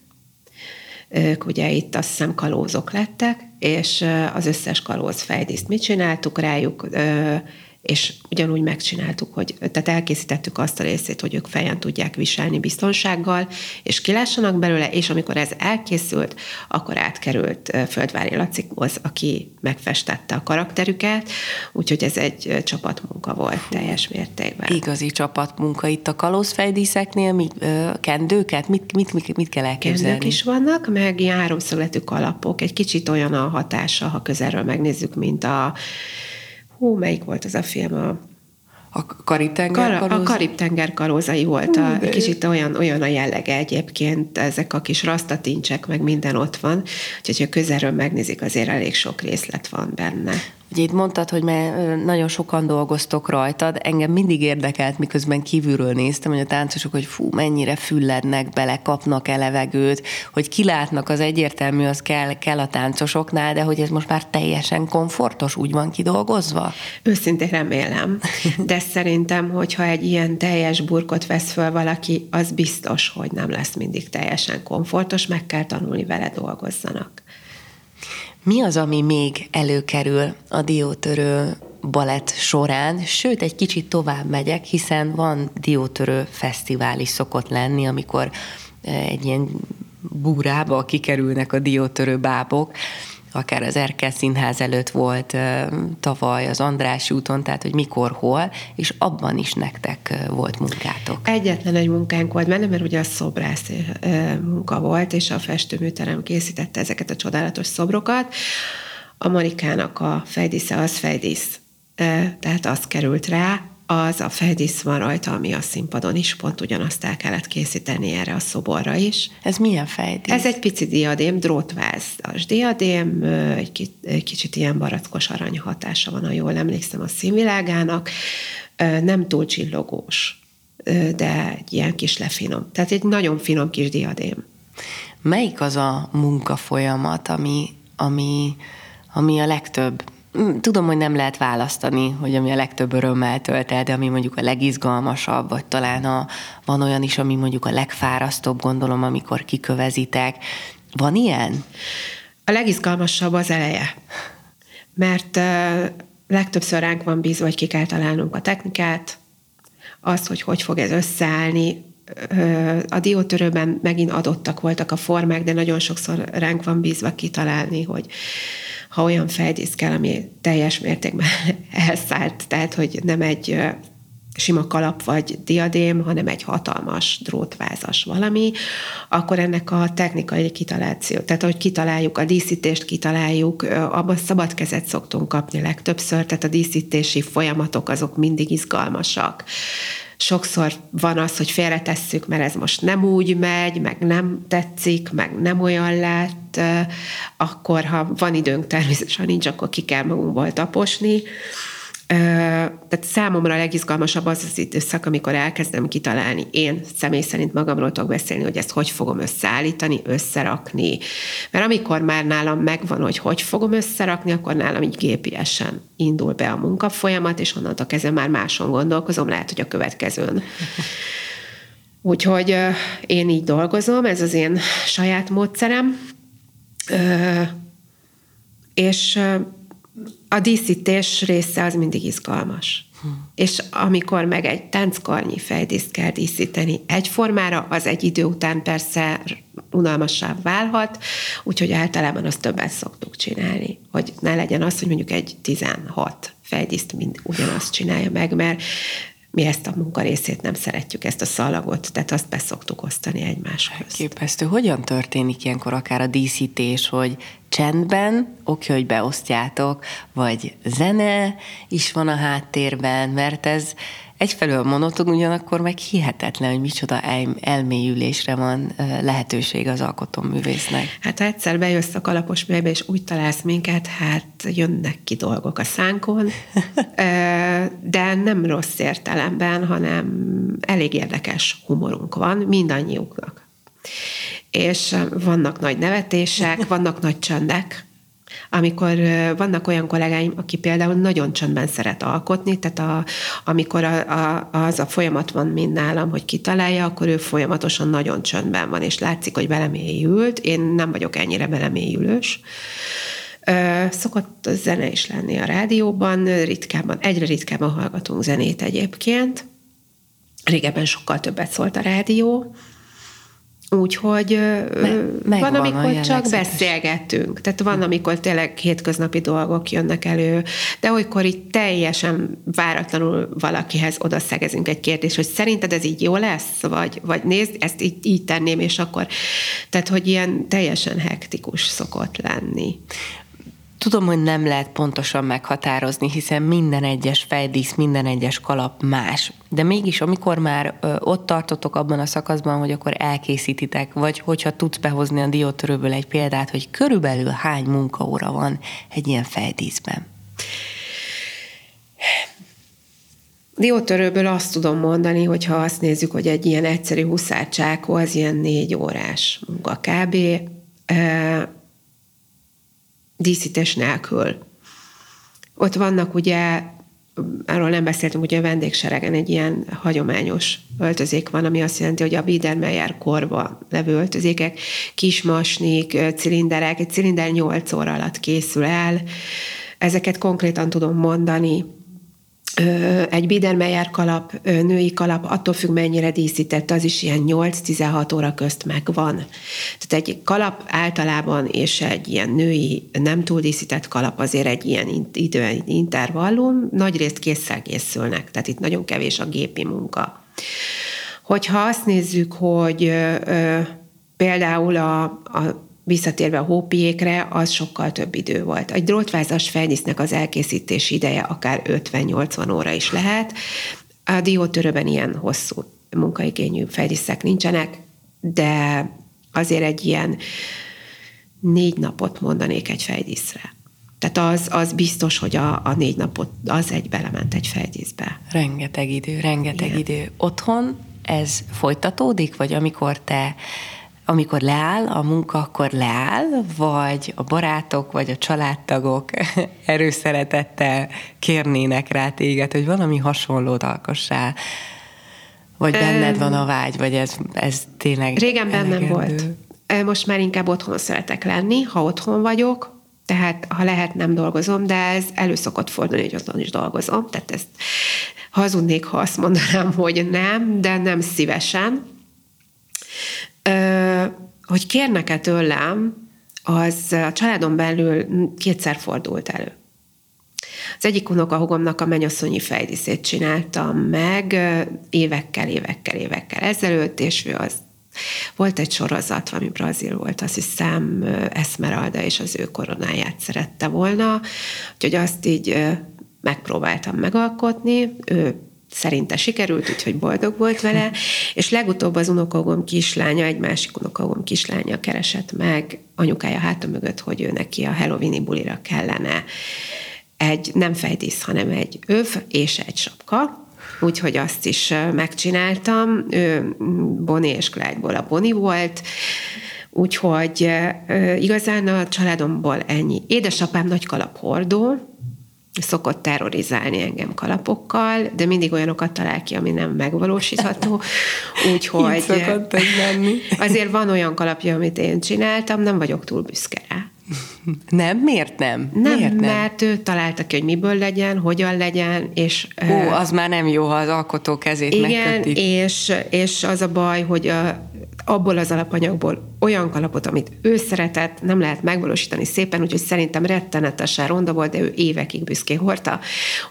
S3: ők ugye itt azt hiszem kalózok lettek, és az összes kalóz fejdíszt mit csináltuk rájuk, és ugyanúgy megcsináltuk, hogy tehát elkészítettük azt a részét, hogy ők fejen tudják viselni biztonsággal, és kilássanak belőle, és amikor ez elkészült, akkor átkerült Földvári Lacikhoz, aki megfestette a karakterüket, úgyhogy ez egy csapatmunka volt teljes mértékben.
S2: Igazi csapatmunka itt a kalózfejdíszeknél, mi, kendőket, mit, mit, mit, mit kell elképzelni?
S3: Kendők is vannak, meg ilyen háromszögletű kalapok, egy kicsit olyan a hatása, ha közelről megnézzük, mint a hú, melyik volt az a film, a
S2: a Karib-tenger
S3: Kar- A Karib-tenger karózai volt. A, kicsit olyan, olyan a jellege egyébként, ezek a kis rasztatincsek, meg minden ott van. Úgyhogy, ha közelről megnézik, azért elég sok részlet van benne.
S2: Ugye itt mondtad, hogy már nagyon sokan dolgoztok rajtad, engem mindig érdekelt, miközben kívülről néztem, hogy a táncosok, hogy fú, mennyire füllednek bele, kapnak elevegőt, hogy kilátnak, az egyértelmű, az kell, kell a táncosoknál, de hogy ez most már teljesen komfortos, úgy van kidolgozva?
S3: Őszintén remélem, de szerintem, hogyha egy ilyen teljes burkot vesz föl valaki, az biztos, hogy nem lesz mindig teljesen komfortos, meg kell tanulni vele dolgozzanak.
S2: Mi az, ami még előkerül a diótörő balett során, sőt, egy kicsit tovább megyek, hiszen van diótörő fesztivál is szokott lenni, amikor eh, egy ilyen búrába kikerülnek a diótörő bábok, akár az Erkel Színház előtt volt tavaly az András úton, tehát hogy mikor, hol, és abban is nektek volt munkátok.
S3: Egyetlen egy munkánk volt benne, mert ugye a szobrász munka volt, és a festőműterem készítette ezeket a csodálatos szobrokat. A Marikának a fejdísze az fejdísz, tehát az került rá, az a fejdísz van rajta, ami a színpadon is, pont ugyanazt el kellett készíteni erre a szoborra is.
S2: Ez milyen fejdísz?
S3: Ez egy pici diadém, drótvázas diadém, egy, kicsit ilyen barackos arany hatása van, ha jól emlékszem a színvilágának, nem túl csillogós, de egy ilyen kis lefinom. Tehát egy nagyon finom kis diadém.
S2: Melyik az a munkafolyamat, ami, ami, ami a legtöbb tudom, hogy nem lehet választani, hogy ami a legtöbb örömmel tölt el, de ami mondjuk a legizgalmasabb, vagy talán a, van olyan is, ami mondjuk a legfárasztóbb, gondolom, amikor kikövezitek. Van ilyen?
S3: A legizgalmasabb az eleje. Mert uh, legtöbbször ránk van bízva, hogy ki kell találnunk a technikát, az, hogy hogy fog ez összeállni, a diótörőben megint adottak voltak a formák, de nagyon sokszor ránk van bízva kitalálni, hogy ha olyan fejdísz kell, ami teljes mértékben elszállt, tehát hogy nem egy sima kalap vagy diadém, hanem egy hatalmas drótvázas valami, akkor ennek a technikai kitaláció, tehát hogy kitaláljuk a díszítést, kitaláljuk, abban szabad kezet szoktunk kapni legtöbbször, tehát a díszítési folyamatok azok mindig izgalmasak sokszor van az, hogy félretesszük, mert ez most nem úgy megy, meg nem tetszik, meg nem olyan lett, akkor ha van időnk természetesen nincs, akkor ki kell magunkból taposni, tehát számomra a legizgalmasabb az az időszak, amikor elkezdem kitalálni, én személy szerint magamról tudok beszélni, hogy ezt hogy fogom összeállítani, összerakni. Mert amikor már nálam megvan, hogy hogy fogom összerakni, akkor nálam így gépiesen indul be a munkafolyamat, és onnantól kezdve már máson gondolkozom, lehet, hogy a következőn. Úgyhogy én így dolgozom, ez az én saját módszerem. És a díszítés része az mindig izgalmas. Hm. És amikor meg egy tánckarnyi fejdíszt kell díszíteni egyformára, az egy idő után persze unalmassá válhat, úgyhogy általában azt többet szoktuk csinálni, hogy ne legyen az, hogy mondjuk egy 16 fejdíszt mind ugyanazt csinálja meg, mert mi ezt a munkarészét nem szeretjük, ezt a szalagot, tehát azt beszoktuk osztani egymáshoz.
S2: Képesztő. Hogyan történik ilyenkor akár a díszítés, hogy csendben, oké, hogy beosztjátok, vagy zene is van a háttérben, mert ez egyfelől monoton, ugyanakkor meg hihetetlen, hogy micsoda elmélyülésre van lehetőség az alkotóművésznek.
S3: Hát ha egyszer bejössz a kalapos művebe, és úgy találsz minket, hát jönnek ki dolgok a szánkon, de nem rossz értelemben, hanem elég érdekes humorunk van mindannyiuknak. És vannak nagy nevetések, vannak nagy csöndek, amikor vannak olyan kollégáim, aki például nagyon csöndben szeret alkotni, tehát a, amikor a, a, az a folyamat van mind nálam, hogy kitalálja, akkor ő folyamatosan nagyon csöndben van, és látszik, hogy belemélyült. Én nem vagyok ennyire belemélyülős. Szokott zene is lenni a rádióban, ritkábban, egyre ritkábban hallgatunk zenét egyébként. Régebben sokkal többet szólt a rádió, Úgyhogy Me- van, amikor csak beszélgetünk. Tehát van, amikor tényleg hétköznapi dolgok jönnek elő, de olykor így teljesen váratlanul valakihez odaszegezünk egy kérdést, hogy szerinted ez így jó lesz? Vagy, vagy nézd, ezt így, így tenném, és akkor... Tehát, hogy ilyen teljesen hektikus szokott lenni.
S2: Tudom, hogy nem lehet pontosan meghatározni, hiszen minden egyes fejdísz, minden egyes kalap más. De mégis, amikor már ö, ott tartotok abban a szakaszban, hogy akkor elkészítitek, vagy hogyha tudsz behozni a diótörőből egy példát, hogy körülbelül hány munkaóra van egy ilyen fejdíszben?
S3: Diótörőből azt tudom mondani, hogy ha azt nézzük, hogy egy ilyen egyszerű huszárcsákó az ilyen négy órás munka kb díszítés nélkül. Ott vannak ugye, arról nem beszéltünk, hogy a vendégseregen egy ilyen hagyományos öltözék van, ami azt jelenti, hogy a Biedermeier korba levő öltözékek, kismasnik, cilinderek, egy cilinder 8 óra alatt készül el. Ezeket konkrétan tudom mondani, egy Biedermeier kalap, női kalap, attól függ mennyire díszített, az is ilyen 8-16 óra közt megvan. Tehát egy kalap általában, és egy ilyen női nem túl díszített kalap azért egy ilyen idő intervallum, nagyrészt késszel készülnek, tehát itt nagyon kevés a gépi munka. Hogyha azt nézzük, hogy ö, például a, a visszatérve a hópiékre, az sokkal több idő volt. Egy drótvázas fejdisznek az elkészítési ideje akár 50-80 óra is lehet. A diótörőben ilyen hosszú munkaigényű fejdiszek nincsenek, de azért egy ilyen négy napot mondanék egy fejdíszre. Tehát az, az biztos, hogy a, a négy napot az egy belement egy fejdíszbe.
S2: Rengeteg idő, rengeteg Igen. idő. Otthon ez folytatódik, vagy amikor te amikor leáll a munka, akkor leáll, vagy a barátok, vagy a családtagok erőszeretettel kérnének rá téged, hogy valami hasonlót alkossál, vagy benned van a vágy, vagy ez, ez tényleg
S3: Régen bennem volt. Most már inkább otthon szeretek lenni, ha otthon vagyok, tehát ha lehet, nem dolgozom, de ez elő szokott fordulni, hogy otthon is dolgozom, tehát ezt hazudnék, ha azt mondanám, hogy nem, de nem szívesen hogy kérnek-e tőlem, az a családon belül kétszer fordult elő. Az egyik unokahogomnak a mennyasszonyi fejdíszét csináltam meg évekkel, évekkel, évekkel ezelőtt, és ő az volt egy sorozat, ami brazil volt, azt hiszem Esmeralda és az ő koronáját szerette volna, úgyhogy azt így megpróbáltam megalkotni, ő szerinte sikerült, úgyhogy boldog volt vele, és legutóbb az unokagom kislánya, egy másik unokagom kislánya keresett meg anyukája háta mögött, hogy ő neki a Halloweeni bulira kellene egy nem fejdísz, hanem egy öv és egy sapka, úgyhogy azt is megcsináltam. Ő Bonnie és Clyde-ból a Bonnie volt, úgyhogy igazán a családomból ennyi. Édesapám nagy hordó, szokott terrorizálni engem kalapokkal, de mindig olyanokat talál ki, ami nem megvalósítható. Úgyhogy azért van olyan kalapja, amit én csináltam, nem vagyok túl büszke rá.
S2: Nem? Miért nem?
S3: Nem,
S2: Miért
S3: nem, mert ő találta ki, hogy miből legyen, hogyan legyen, és...
S2: Ó, az már nem jó, ha az alkotó kezét
S3: Igen,
S2: megköti.
S3: és, és az a baj, hogy a, abból az alapanyagból olyan kalapot, amit ő szeretett, nem lehet megvalósítani szépen, úgyhogy szerintem rettenetesen ronda volt, de ő évekig büszkén hordta,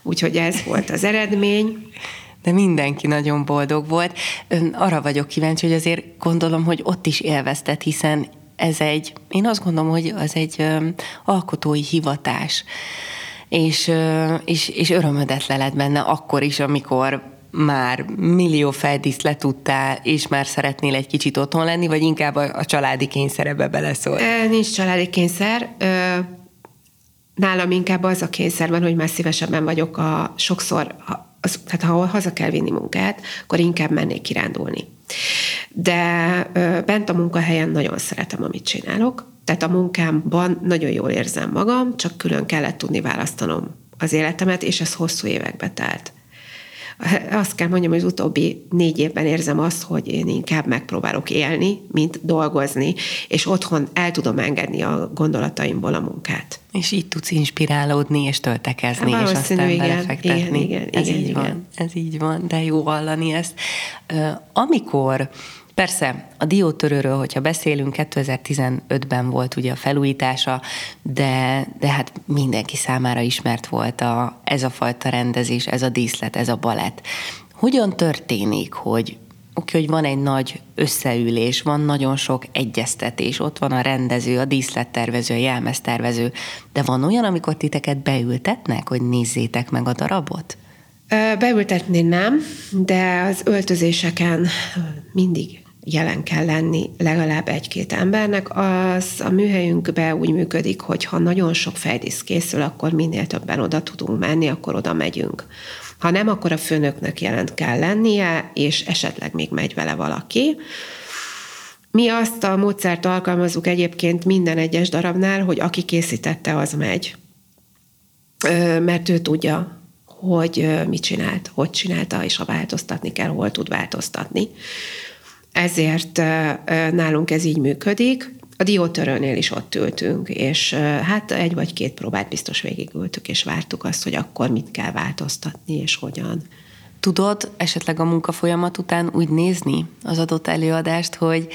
S3: úgyhogy ez volt az eredmény.
S2: De mindenki nagyon boldog volt. Ön arra vagyok kíváncsi, hogy azért gondolom, hogy ott is élveztet, hiszen ez egy, én azt gondolom, hogy az egy ö, alkotói hivatás, és, ö, és, és örömödet leled benne akkor is, amikor már millió feldíszt letudtál, és már szeretnél egy kicsit otthon lenni, vagy inkább a, a családi kényszerebe beleszól?
S3: Nincs családi kényszer. Nálam inkább az a kényszer van, hogy már szívesebben vagyok a sokszor, az, tehát ha haza kell vinni munkát, akkor inkább mennék kirándulni. De bent a munkahelyen nagyon szeretem, amit csinálok, tehát a munkámban nagyon jól érzem magam, csak külön kellett tudni választanom az életemet, és ez hosszú évekbe telt azt kell mondjam, hogy az utóbbi négy évben érzem azt, hogy én inkább megpróbálok élni, mint dolgozni, és otthon el tudom engedni a gondolataimból a munkát.
S2: És így tudsz inspirálódni és töltekezni, és aztán
S3: igen,
S2: belefektetni.
S3: Igen, igen,
S2: ez
S3: igen,
S2: így
S3: igen.
S2: van, ez így van, de jó hallani ezt. Amikor Persze, a diótörőről, hogyha beszélünk, 2015-ben volt ugye a felújítása, de, de hát mindenki számára ismert volt a, ez a fajta rendezés, ez a díszlet, ez a balett. Hogyan történik, hogy oké, hogy van egy nagy összeülés, van nagyon sok egyeztetés, ott van a rendező, a díszlettervező, a jelmeztervező, de van olyan, amikor titeket beültetnek, hogy nézzétek meg a darabot?
S3: Beültetni nem, de az öltözéseken mindig jelen kell lenni legalább egy-két embernek. Az a műhelyünkben úgy működik, hogy ha nagyon sok fejdísz készül, akkor minél többen oda tudunk menni, akkor oda megyünk. Ha nem, akkor a főnöknek jelent kell lennie, és esetleg még megy vele valaki. Mi azt a módszert alkalmazzuk egyébként minden egyes darabnál, hogy aki készítette, az megy. Mert ő tudja, hogy mit csinált, hogy csinálta, és ha változtatni kell, hol tud változtatni ezért nálunk ez így működik. A diótörőnél is ott ültünk, és hát egy vagy két próbát biztos végigültük, és vártuk azt, hogy akkor mit kell változtatni, és hogyan.
S2: Tudod esetleg a munkafolyamat után úgy nézni az adott előadást, hogy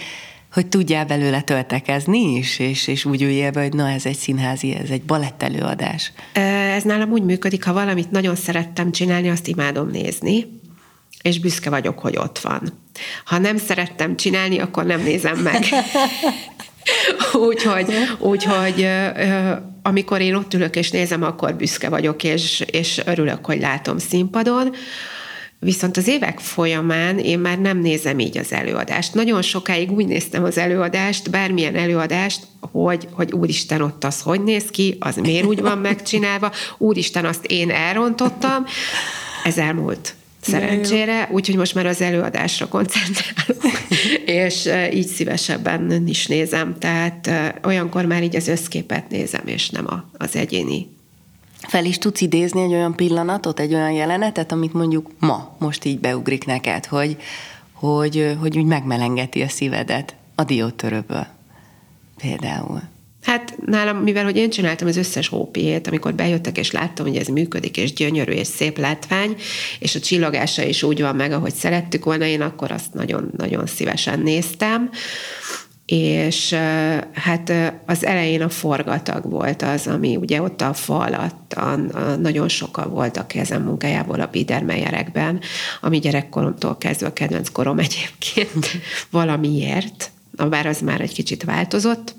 S2: hogy tudjál belőle töltekezni is, és, és úgy üljél be, hogy na ez egy színházi, ez egy balett előadás.
S3: Ez nálam úgy működik, ha valamit nagyon szerettem csinálni, azt imádom nézni, és büszke vagyok, hogy ott van. Ha nem szerettem csinálni, akkor nem nézem meg. úgyhogy, úgyhogy amikor én ott ülök és nézem, akkor büszke vagyok, és, és örülök, hogy látom színpadon. Viszont az évek folyamán én már nem nézem így az előadást. Nagyon sokáig úgy néztem az előadást, bármilyen előadást, hogy, hogy úristen, ott az hogy néz ki, az miért úgy van megcsinálva, úristen, azt én elrontottam. Ez elmúlt szerencsére, úgyhogy most már az előadásra koncentrálok, és így szívesebben is nézem, tehát olyankor már így az összképet nézem, és nem a, az egyéni
S2: fel is tudsz idézni egy olyan pillanatot, egy olyan jelenetet, amit mondjuk ma, most így beugrik neked, hogy, hogy, hogy úgy megmelengeti a szívedet a diótörőből. Például.
S3: Hát nálam, mivel hogy én csináltam az összes hópiét, amikor bejöttek, és láttam, hogy ez működik, és gyönyörű, és szép látvány, és a csillagása is úgy van meg, ahogy szerettük volna, én akkor azt nagyon-nagyon szívesen néztem. És hát az elején a forgatag volt az, ami ugye ott a fa alatt a, a nagyon sokan voltak kezem munkájából a Biedermeyerekben, ami gyerekkoromtól kezdve a kedvenc korom egyébként valamiért, bár az már egy kicsit változott,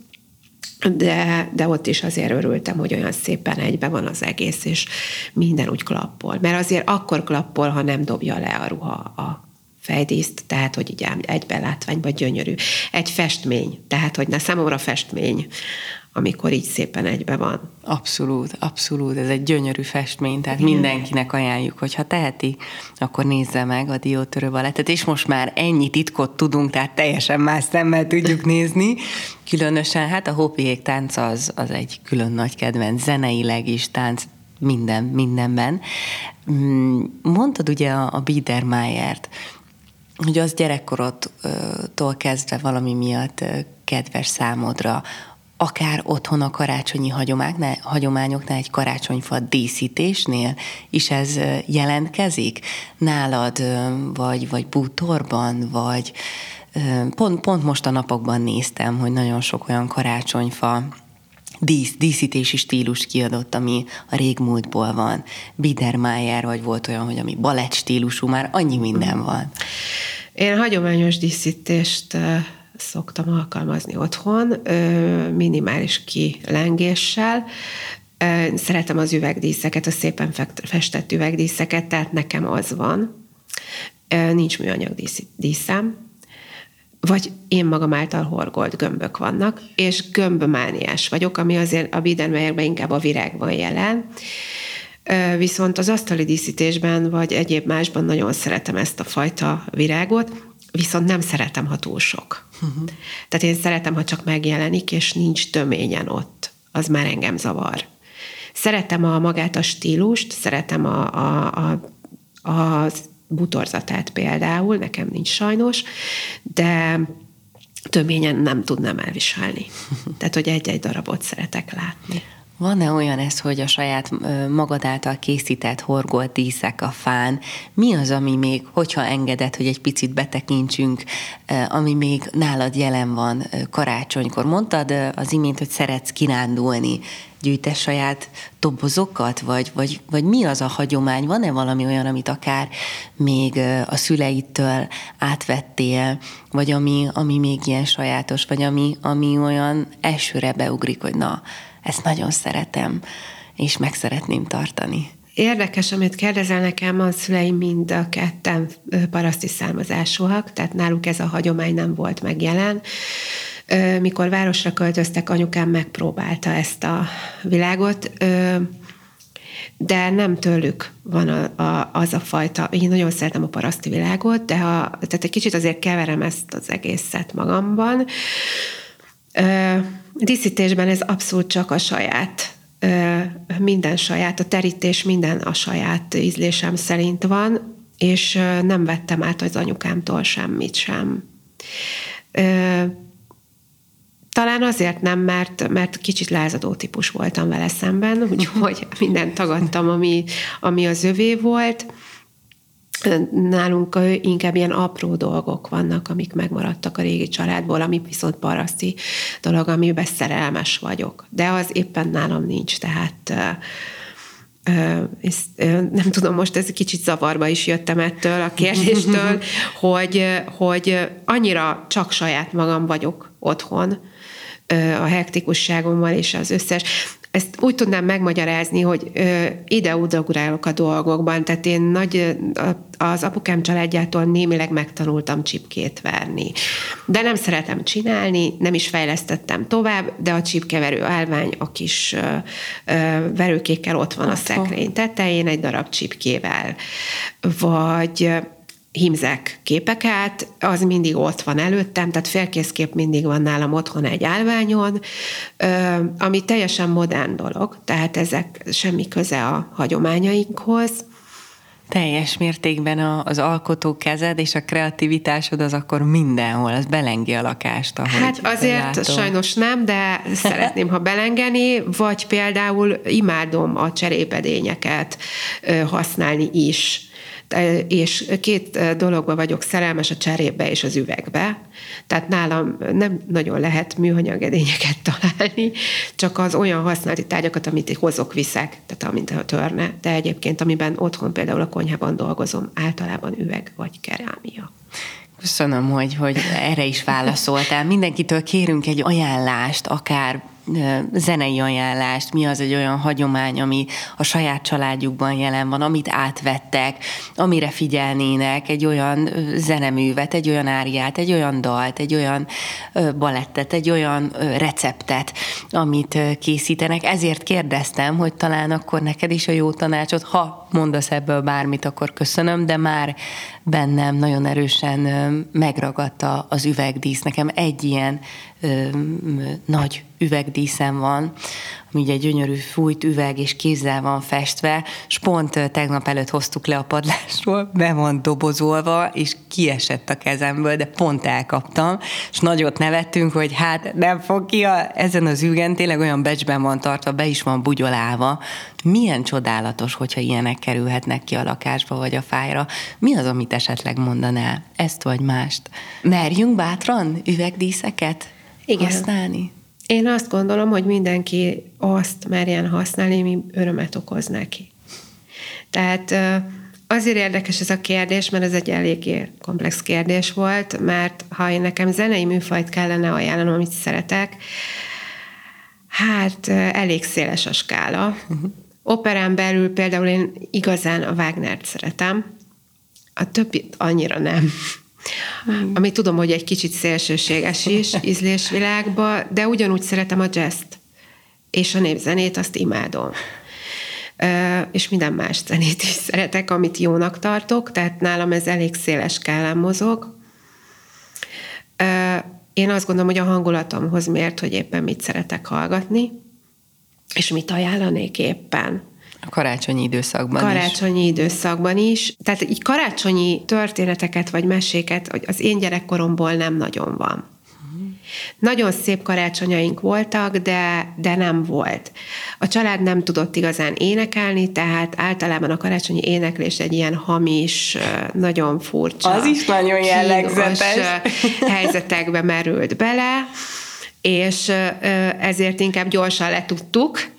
S3: de, de ott is azért örültem, hogy olyan szépen egybe van az egész, és minden úgy klappol. Mert azért akkor klappol, ha nem dobja le a ruha a fejdíszt, tehát hogy így egyben látványban gyönyörű. Egy festmény, tehát hogy na számomra festmény, amikor így szépen egybe van.
S2: Abszolút, abszolút. Ez egy gyönyörű festmény, tehát Igen. mindenkinek ajánljuk, hogy ha teheti, akkor nézze meg a diótörő balettet, és most már ennyi titkot tudunk, tehát teljesen más szemmel tudjuk nézni. Különösen, hát a Hopiék tánc az, az egy külön nagy kedvenc, zeneileg is tánc, minden, mindenben. Mm, mondtad ugye a, a Biedermeiert, hogy az gyerekkorodtól kezdve valami miatt kedves számodra, akár otthon a karácsonyi hagyományoknál, hagyományoknál egy karácsonyfa díszítésnél is ez jelentkezik? Nálad, vagy, vagy bútorban, vagy pont, pont most a napokban néztem, hogy nagyon sok olyan karácsonyfa dísz, díszítési stílus kiadott, ami a régmúltból van. Biedermeier, vagy volt olyan, hogy ami balett stílusú, már annyi minden van.
S3: Én hagyományos díszítést szoktam alkalmazni otthon, minimális kilengéssel. Szeretem az üvegdíszeket, a szépen festett üvegdíszeket, tehát nekem az van. Nincs műanyag díszem, vagy én magam által horgolt gömbök vannak, és gömbmániás vagyok, ami azért a Biedermeierben inkább a virág van jelen. Viszont az asztali díszítésben, vagy egyéb másban nagyon szeretem ezt a fajta virágot, viszont nem szeretem, ha túl sok. Uh-huh. Tehát én szeretem, ha csak megjelenik, és nincs töményen ott. Az már engem zavar. Szeretem a magát a stílust, szeretem a, a, a, a butorzatát például, nekem nincs sajnos, de töményen nem tudnám elviselni. Tehát, hogy egy-egy darabot szeretek látni.
S2: Van-e olyan ez, hogy a saját magad által készített horgolt díszek a fán, mi az, ami még, hogyha engedett, hogy egy picit betekintsünk, ami még nálad jelen van karácsonykor? Mondtad az imént, hogy szeretsz kirándulni, gyűjtesz saját dobozokat, vagy, vagy, vagy mi az a hagyomány? Van-e valami olyan, amit akár még a szüleitől átvettél, vagy ami, ami még ilyen sajátos, vagy ami, ami olyan elsőre beugrik, hogy na, ezt nagyon szeretem, és meg szeretném tartani.
S3: Érdekes, amit kérdezel nekem, a szüleim mind a ketten paraszti származásúak, tehát náluk ez a hagyomány nem volt meg jelen. Mikor városra költöztek, anyukám megpróbálta ezt a világot, de nem tőlük van a, a, az a fajta, én nagyon szeretem a paraszti világot, de ha, tehát egy kicsit azért keverem ezt az egészet magamban, díszítésben ez abszolút csak a saját, minden saját, a terítés minden a saját ízlésem szerint van, és nem vettem át az anyukámtól semmit sem. Talán azért nem, mert, mert kicsit lázadó típus voltam vele szemben, úgyhogy mindent tagadtam, ami, ami az övé volt Nálunk inkább ilyen apró dolgok vannak, amik megmaradtak a régi családból, ami viszont paraszti dolog, amiben szerelmes vagyok. De az éppen nálam nincs, tehát és nem tudom, most ez kicsit zavarba is jöttem ettől a kérdéstől, hogy, hogy annyira csak saját magam vagyok otthon, a hektikusságommal és az összes ezt úgy tudnám megmagyarázni, hogy ide-oda a dolgokban, tehát én nagy, az apukám családjától némileg megtanultam csipkét verni. De nem szeretem csinálni, nem is fejlesztettem tovább, de a csipkeverő állvány a kis verőkékkel ott van a szekrény tetején egy darab csipkével. Vagy hímzek képeket, az mindig ott van előttem, tehát félkészkép mindig van nálam otthon egy állványon, ami teljesen modern dolog, tehát ezek semmi köze a hagyományainkhoz.
S2: Teljes mértékben az alkotó kezed és a kreativitásod az akkor mindenhol, az belengi a lakást, ahogy
S3: Hát azért látom. sajnos nem, de szeretném, ha belengeni, vagy például imádom a cserépedényeket használni is és két dologba vagyok szerelmes, a cserébe és az üvegbe. Tehát nálam nem nagyon lehet műanyag edényeket találni, csak az olyan használati tárgyakat, amit hozok, viszek, tehát amint a törne, de egyébként, amiben otthon például a konyhában dolgozom, általában üveg vagy kerámia.
S2: Köszönöm, hogy, hogy erre is válaszoltál. Mindenkitől kérünk egy ajánlást, akár zenei ajánlást, mi az egy olyan hagyomány, ami a saját családjukban jelen van, amit átvettek, amire figyelnének, egy olyan zeneművet, egy olyan áriát, egy olyan dalt, egy olyan balettet, egy olyan receptet, amit készítenek. Ezért kérdeztem, hogy talán akkor neked is a jó tanácsot, ha mondasz ebből bármit, akkor köszönöm, de már bennem nagyon erősen megragadta az üvegdísz. Nekem egy ilyen ö, nagy üvegdíszem van, ugye egy gyönyörű fújt üveg és kézzel van festve, és pont tegnap előtt hoztuk le a padlásról, be van dobozolva, és kiesett a kezemből, de pont elkaptam, és nagyot nevettünk, hogy hát nem fog ki a, ezen az ügen, tényleg olyan becsben van tartva, be is van bugyolálva. Milyen csodálatos, hogyha ilyenek kerülhetnek ki a lakásba vagy a fájra. Mi az, amit esetleg mondanál? Ezt vagy mást? Merjünk bátran üvegdíszeket Igen. használni?
S3: Én azt gondolom, hogy mindenki azt merjen használni, mi örömet okoz neki. Tehát azért érdekes ez a kérdés, mert ez egy eléggé komplex kérdés volt, mert ha én nekem zenei műfajt kellene ajánlanom, amit szeretek, hát elég széles a skála. Uh-huh. Operán belül például én igazán a Wagnert szeretem, a többit annyira nem. Mm. Ami tudom, hogy egy kicsit szélsőséges is ízlésvilágba, de ugyanúgy szeretem a jazz-t. És a népzenét azt imádom. És minden más zenét is szeretek, amit jónak tartok, tehát nálam ez elég széles skálán mozog. Én azt gondolom, hogy a hangulatomhoz mért, hogy éppen mit szeretek hallgatni, és mit ajánlanék éppen.
S2: A karácsonyi időszakban
S3: karácsonyi is. időszakban is. Tehát így karácsonyi történeteket vagy meséket az én gyerekkoromból nem nagyon van. Nagyon szép karácsonyaink voltak, de, de nem volt. A család nem tudott igazán énekelni, tehát általában a karácsonyi éneklés egy ilyen hamis, nagyon furcsa.
S2: Az is nagyon jellegzetes.
S3: helyzetekbe merült bele, és ezért inkább gyorsan letudtuk,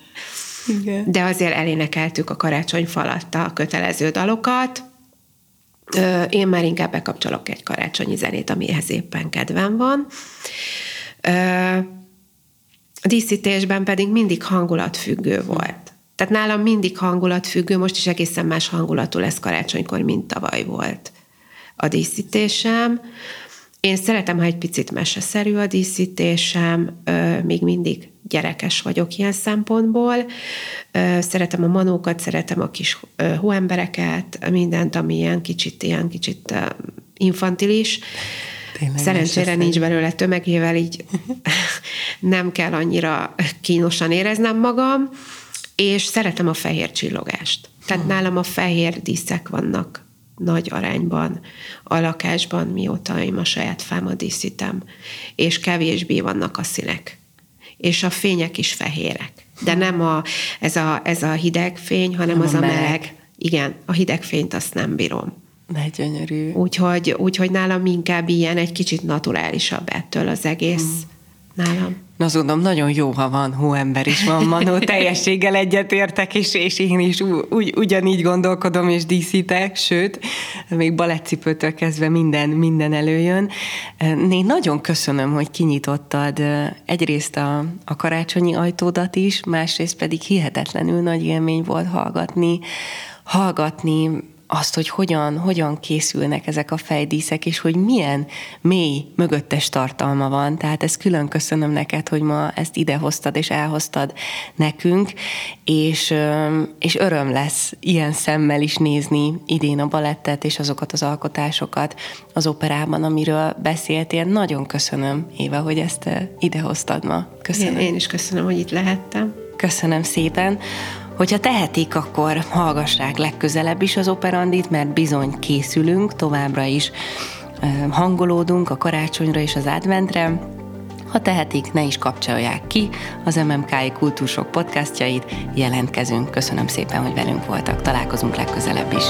S3: igen. de azért elénekeltük a karácsony falatta a kötelező dalokat. Én már inkább bekapcsolok egy karácsonyi zenét, amihez éppen kedvem van. A díszítésben pedig mindig hangulatfüggő volt. Tehát nálam mindig hangulatfüggő, most is egészen más hangulatú lesz karácsonykor, mint tavaly volt a díszítésem. Én szeretem, ha egy picit meseszerű a díszítésem, még mindig gyerekes vagyok ilyen szempontból. Szeretem a manókat, szeretem a kis hóembereket, mindent, ami ilyen kicsit, ilyen kicsit infantilis. Tényleg Szerencsére nincs belőle tömegével, így nem kell annyira kínosan éreznem magam, és szeretem a fehér csillogást. Tehát hmm. nálam a fehér díszek vannak nagy arányban a lakásban, mióta én a saját fámat díszítem, és kevésbé vannak a színek. És a fények is fehérek. De nem a, ez, a, ez a hideg fény, hanem nem az a meleg. meleg. Igen, a hideg fényt azt nem bírom.
S2: De gyönyörű.
S3: Úgyhogy, úgyhogy nálam inkább ilyen egy kicsit naturálisabb ettől az egész. Hmm nálam.
S2: Na, azt gondolom, nagyon jó, ha van hóember is van, Manó, teljességgel egyetértek, és, és én is úgy, ugyanígy gondolkodom és díszítek, sőt, még balettcipőtől kezdve minden, minden előjön. Én nagyon köszönöm, hogy kinyitottad egyrészt a, a karácsonyi ajtódat is, másrészt pedig hihetetlenül nagy élmény volt hallgatni, hallgatni azt, hogy hogyan, hogyan készülnek ezek a fejdíszek, és hogy milyen mély mögöttes tartalma van. Tehát ezt külön köszönöm neked, hogy ma ezt idehoztad és elhoztad nekünk, és, és öröm lesz ilyen szemmel is nézni idén a balettet és azokat az alkotásokat az operában, amiről beszéltél. Nagyon köszönöm, Éva, hogy ezt idehoztad ma. Köszönöm.
S3: Én, én is köszönöm, hogy itt lehettem.
S2: Köszönöm szépen. Hogyha tehetik, akkor hallgassák legközelebb is az operandit, mert bizony készülünk továbbra is, hangolódunk a karácsonyra és az adventre. Ha tehetik, ne is kapcsolják ki az MMKI Kultúrsok podcastjait, jelentkezünk. Köszönöm szépen, hogy velünk voltak. Találkozunk legközelebb is.